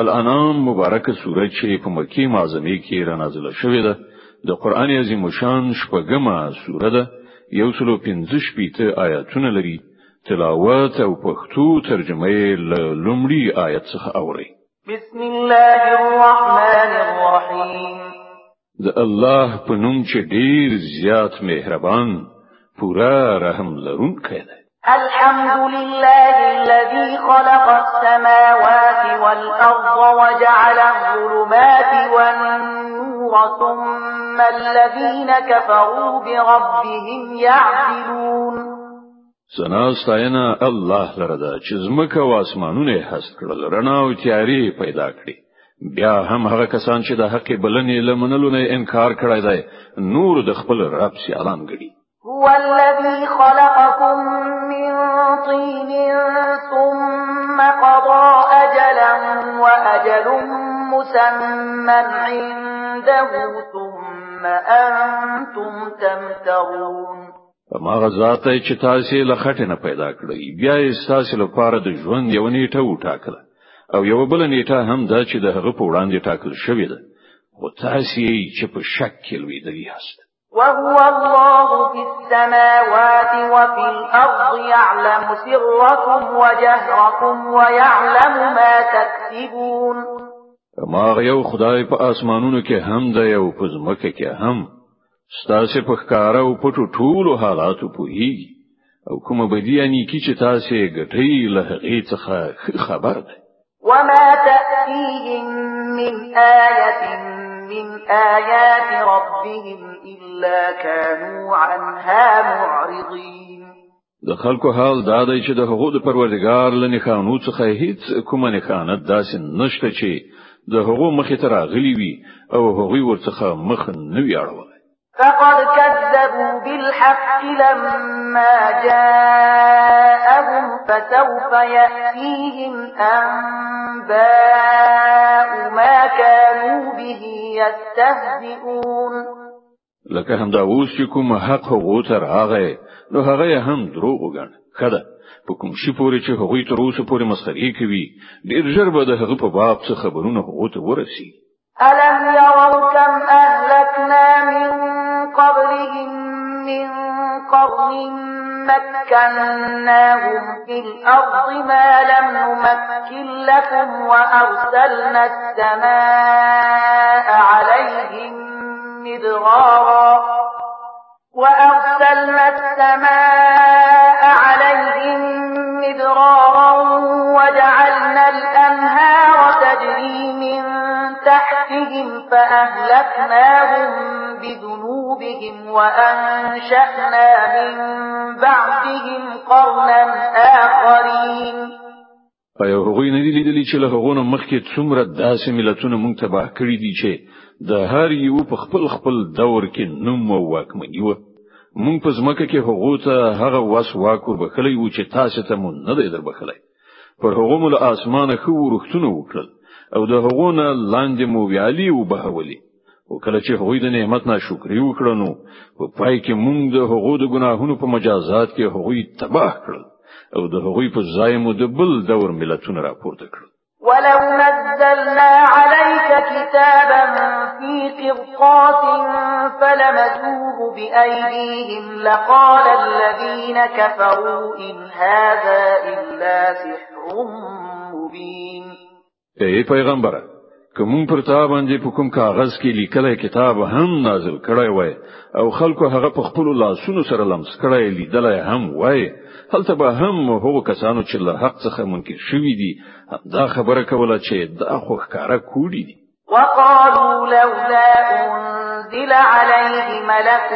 الانام مبارکه سوره چې په مکی معظمه کې را نازله شوې ده د قران عظیم شان شپږمه سوره ده یو سلو پنځه شپېته آیاتونه لري تلاوت او پښتو ترجمه یې لومړی آیت څخه اوري بسم الله الرحمن الرحیم د الله په نوم چې ډیر زیات مهربان پورا رحم لرونکی دی الحمد لله الذي خلق السماوات والأرض وجعل الظلمات والنور ثم الذين كفروا بربهم يعدلون سنا ستاینه الله لره ده چې زمکه او اسمانونه هست کړل رڼا او تیاری پیدا کړی بیا هم هغه کسان چې د حق بلنې لمنلو نه انکار کړی دی نور د خپل رب سیالان ګړي هو الذي خلقكم من طين ثم قضى أجلا وأجل مسمى عنده ثم أنتم تمترون ما غزات چې تاسو له خټه نه پیدا کړی بیا یې تاسو لپاره د ژوند یو نیټه وټاکله او یو بل نیټه هم دا چې د هغه په وړاندې ټاکل شوې ده خو تاسو یې چې په شک کې لوي دی یاست وهو الله في السماوات وفي الأرض يعلم سركم وجهركم ويعلم ما تكسبون ما یو خدای په اسمانونو کې هم دی او په ځمکه کې هم ستاسو په ښکارا او پټو ټولو حالاتو پوهیږي او کومه بدی اني کی چې تاسو یې ګټي له هغې څخه خبر ده وما تأتيهم من آية مِنْ آيَاتِ رَبِّهِمْ إِلَّا كَانُوا عَنْهَا مُعْرِضِينَ د خلکو حال دا دی چې د حقوق پروردگار لنی خانو څخه هیڅ کومه نه خانت داسې نشته چې د حقوق مخې ته راغلي وي او هغوی ورڅخه مخ نه ویاړول فقد كذبوا بالحق لما جاءهم فسوف يأتيهم أنباء ما كانوا به يستهزئون لکه هم دا اوس چې کوم حق هغه تر هغه نو هغه هم دروغ وګڼ خدا په کوم شي پورې چې هغه تر اوسه پورې مسخري کوي ډیر ژر به د هغه په باب څه خبرونه هغه ته ورسي الم يروا كم اهلكنا من قبلهم من قرن مكناهم في الأرض ما لم نمكن لكم وأرسلنا السماء عليهم مدرارا وأرسلنا السماء عليهم مدرارا وجعلنا الأنهار تجري من تحتهم فأهلكناهم بذنوبهم بهم وأنشأنا من بعدهم قرنا آخرين په یو هغوی نه دی لیدلی چې له هغونه مخکې څومره داسې ملتونه مونږ تباه کړی دي چې د هر یو په خپل خپل دور کې نوم او واکمني و مونږ په ځمکه کې هغو ته هغه واس واکور بخلی و چې تاسو ته مونږ نه دی در بخلی پر هغو مل اسمانه خو ورختونه وکړل او د هغونه لاندې مو ویالي وبهولي او کله چې هغوی د نعمت ناشکری وکړه نو په پای کې موږ د هغو د ګناهونو په مجازات کې هغوی تباه کړل او د هغوی په ځای مو د بل دور ملتونه راپورته کړل ولو نزلنا عليك كتابا في قرطاس فلمسوه بأيديهم لقال الذين كفروا إن هذا إلا سحر مبين اي پیغمبره کوم پر تا باندې په کوم کاغذ کې لیکل کتاب هم نازل کړی وای او خلکو هغه په خپل لاسونو سره لمس کړی لیدل هم وای هلته به هم هغه کسانو چې له حق څخه منکر شوي دي دا خبره کوله چې دا خو ښکارا کوړي دي وقالوا لولا أنزل عليه ملك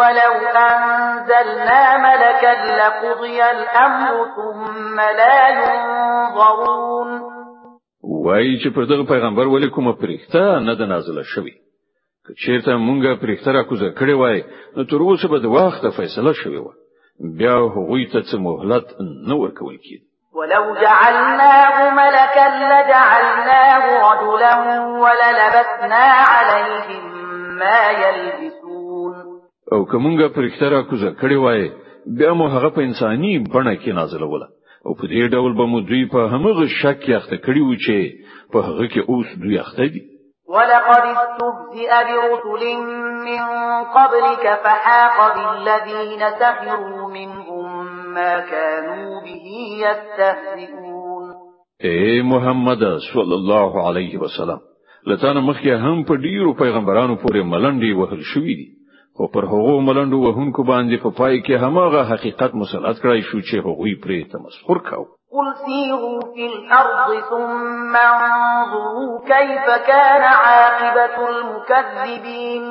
ولو أنزلنا ملكا لقضي الأمر ثم لا ينظرون وایي چې پر دغه پیغمبر ولې کومه پرښتہ نه ده نازله شوې چیرته مونږه پرښتہ را کوزه کړې وای نو تر اوسه به د وخت فیصله شوې و بیا هغوی ته څه مهلت نه ورکول کید ولو جعلناه ملكا لجعلناه رجلا وللبسنا عليهم ما يلبسون او کومه پرښتہ را کوزه کړې وای بیا مو هغه په انساني بڼه کې نازله وله او په دې ډول به مو دوی په همغه شک یخته کړی و چې په هغه کې اوس دوی یخته دي ولقد استهزئ برسل من قبلك فحاق بالذين سخروا منهم ما كانوا به يستهزئون اے محمد صلی الله علیه وسلم لته مخکې هم په ډیرو پیغمبرانو پورې ملنډي وهل شوې دي او پر هغو ملندو وهونکو باندې په پای کې هماغه حقیقت مسلط کړای شو چې هغوی پرې تمسخر کاو قل سیروا فی الارض ثم انظروا کیف کان عاقبت المكذبین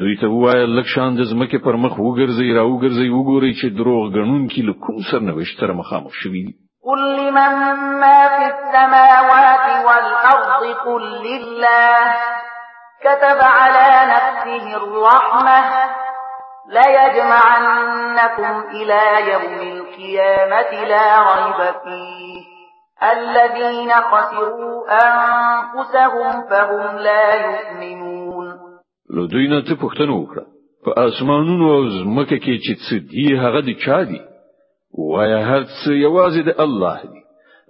دوی ته وایي لکشان د زمکه پر مخ وګرځي را وګرځي وګوري چې دروغ غنون کې لکوم سر نوښتر مخامخ شوی قل لمن ما فی السماوات والارض قل لله كتب على نفسه به الرحمة ليجمعنكم إلى يوم القيامة لا ريب فيه الذين خسروا أنفسهم فهم لا يؤمنون لدينا تپختنه وکړه په اسمانونو او زمکه کې چې څه دی هغه د یوازې د الله دی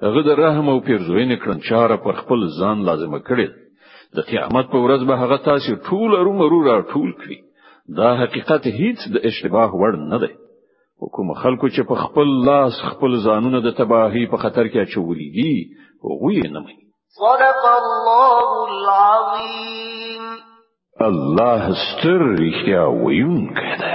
هغه رحم او پیرزوینې کړنچاره پر خپل ځان لازمه کړی د قیامت په ورځ به هغه تاسو ټول ارومرو را ټول کړي دا حقیقت هیڅ د اشتباه وړ نه دی حکوم خلکو چې په خپل لاس خپل ځانونه د تباهي په خطر کې اچولي دي هغه نه مې صدق الله العظیم الله ستر رښتیا ویونکی دی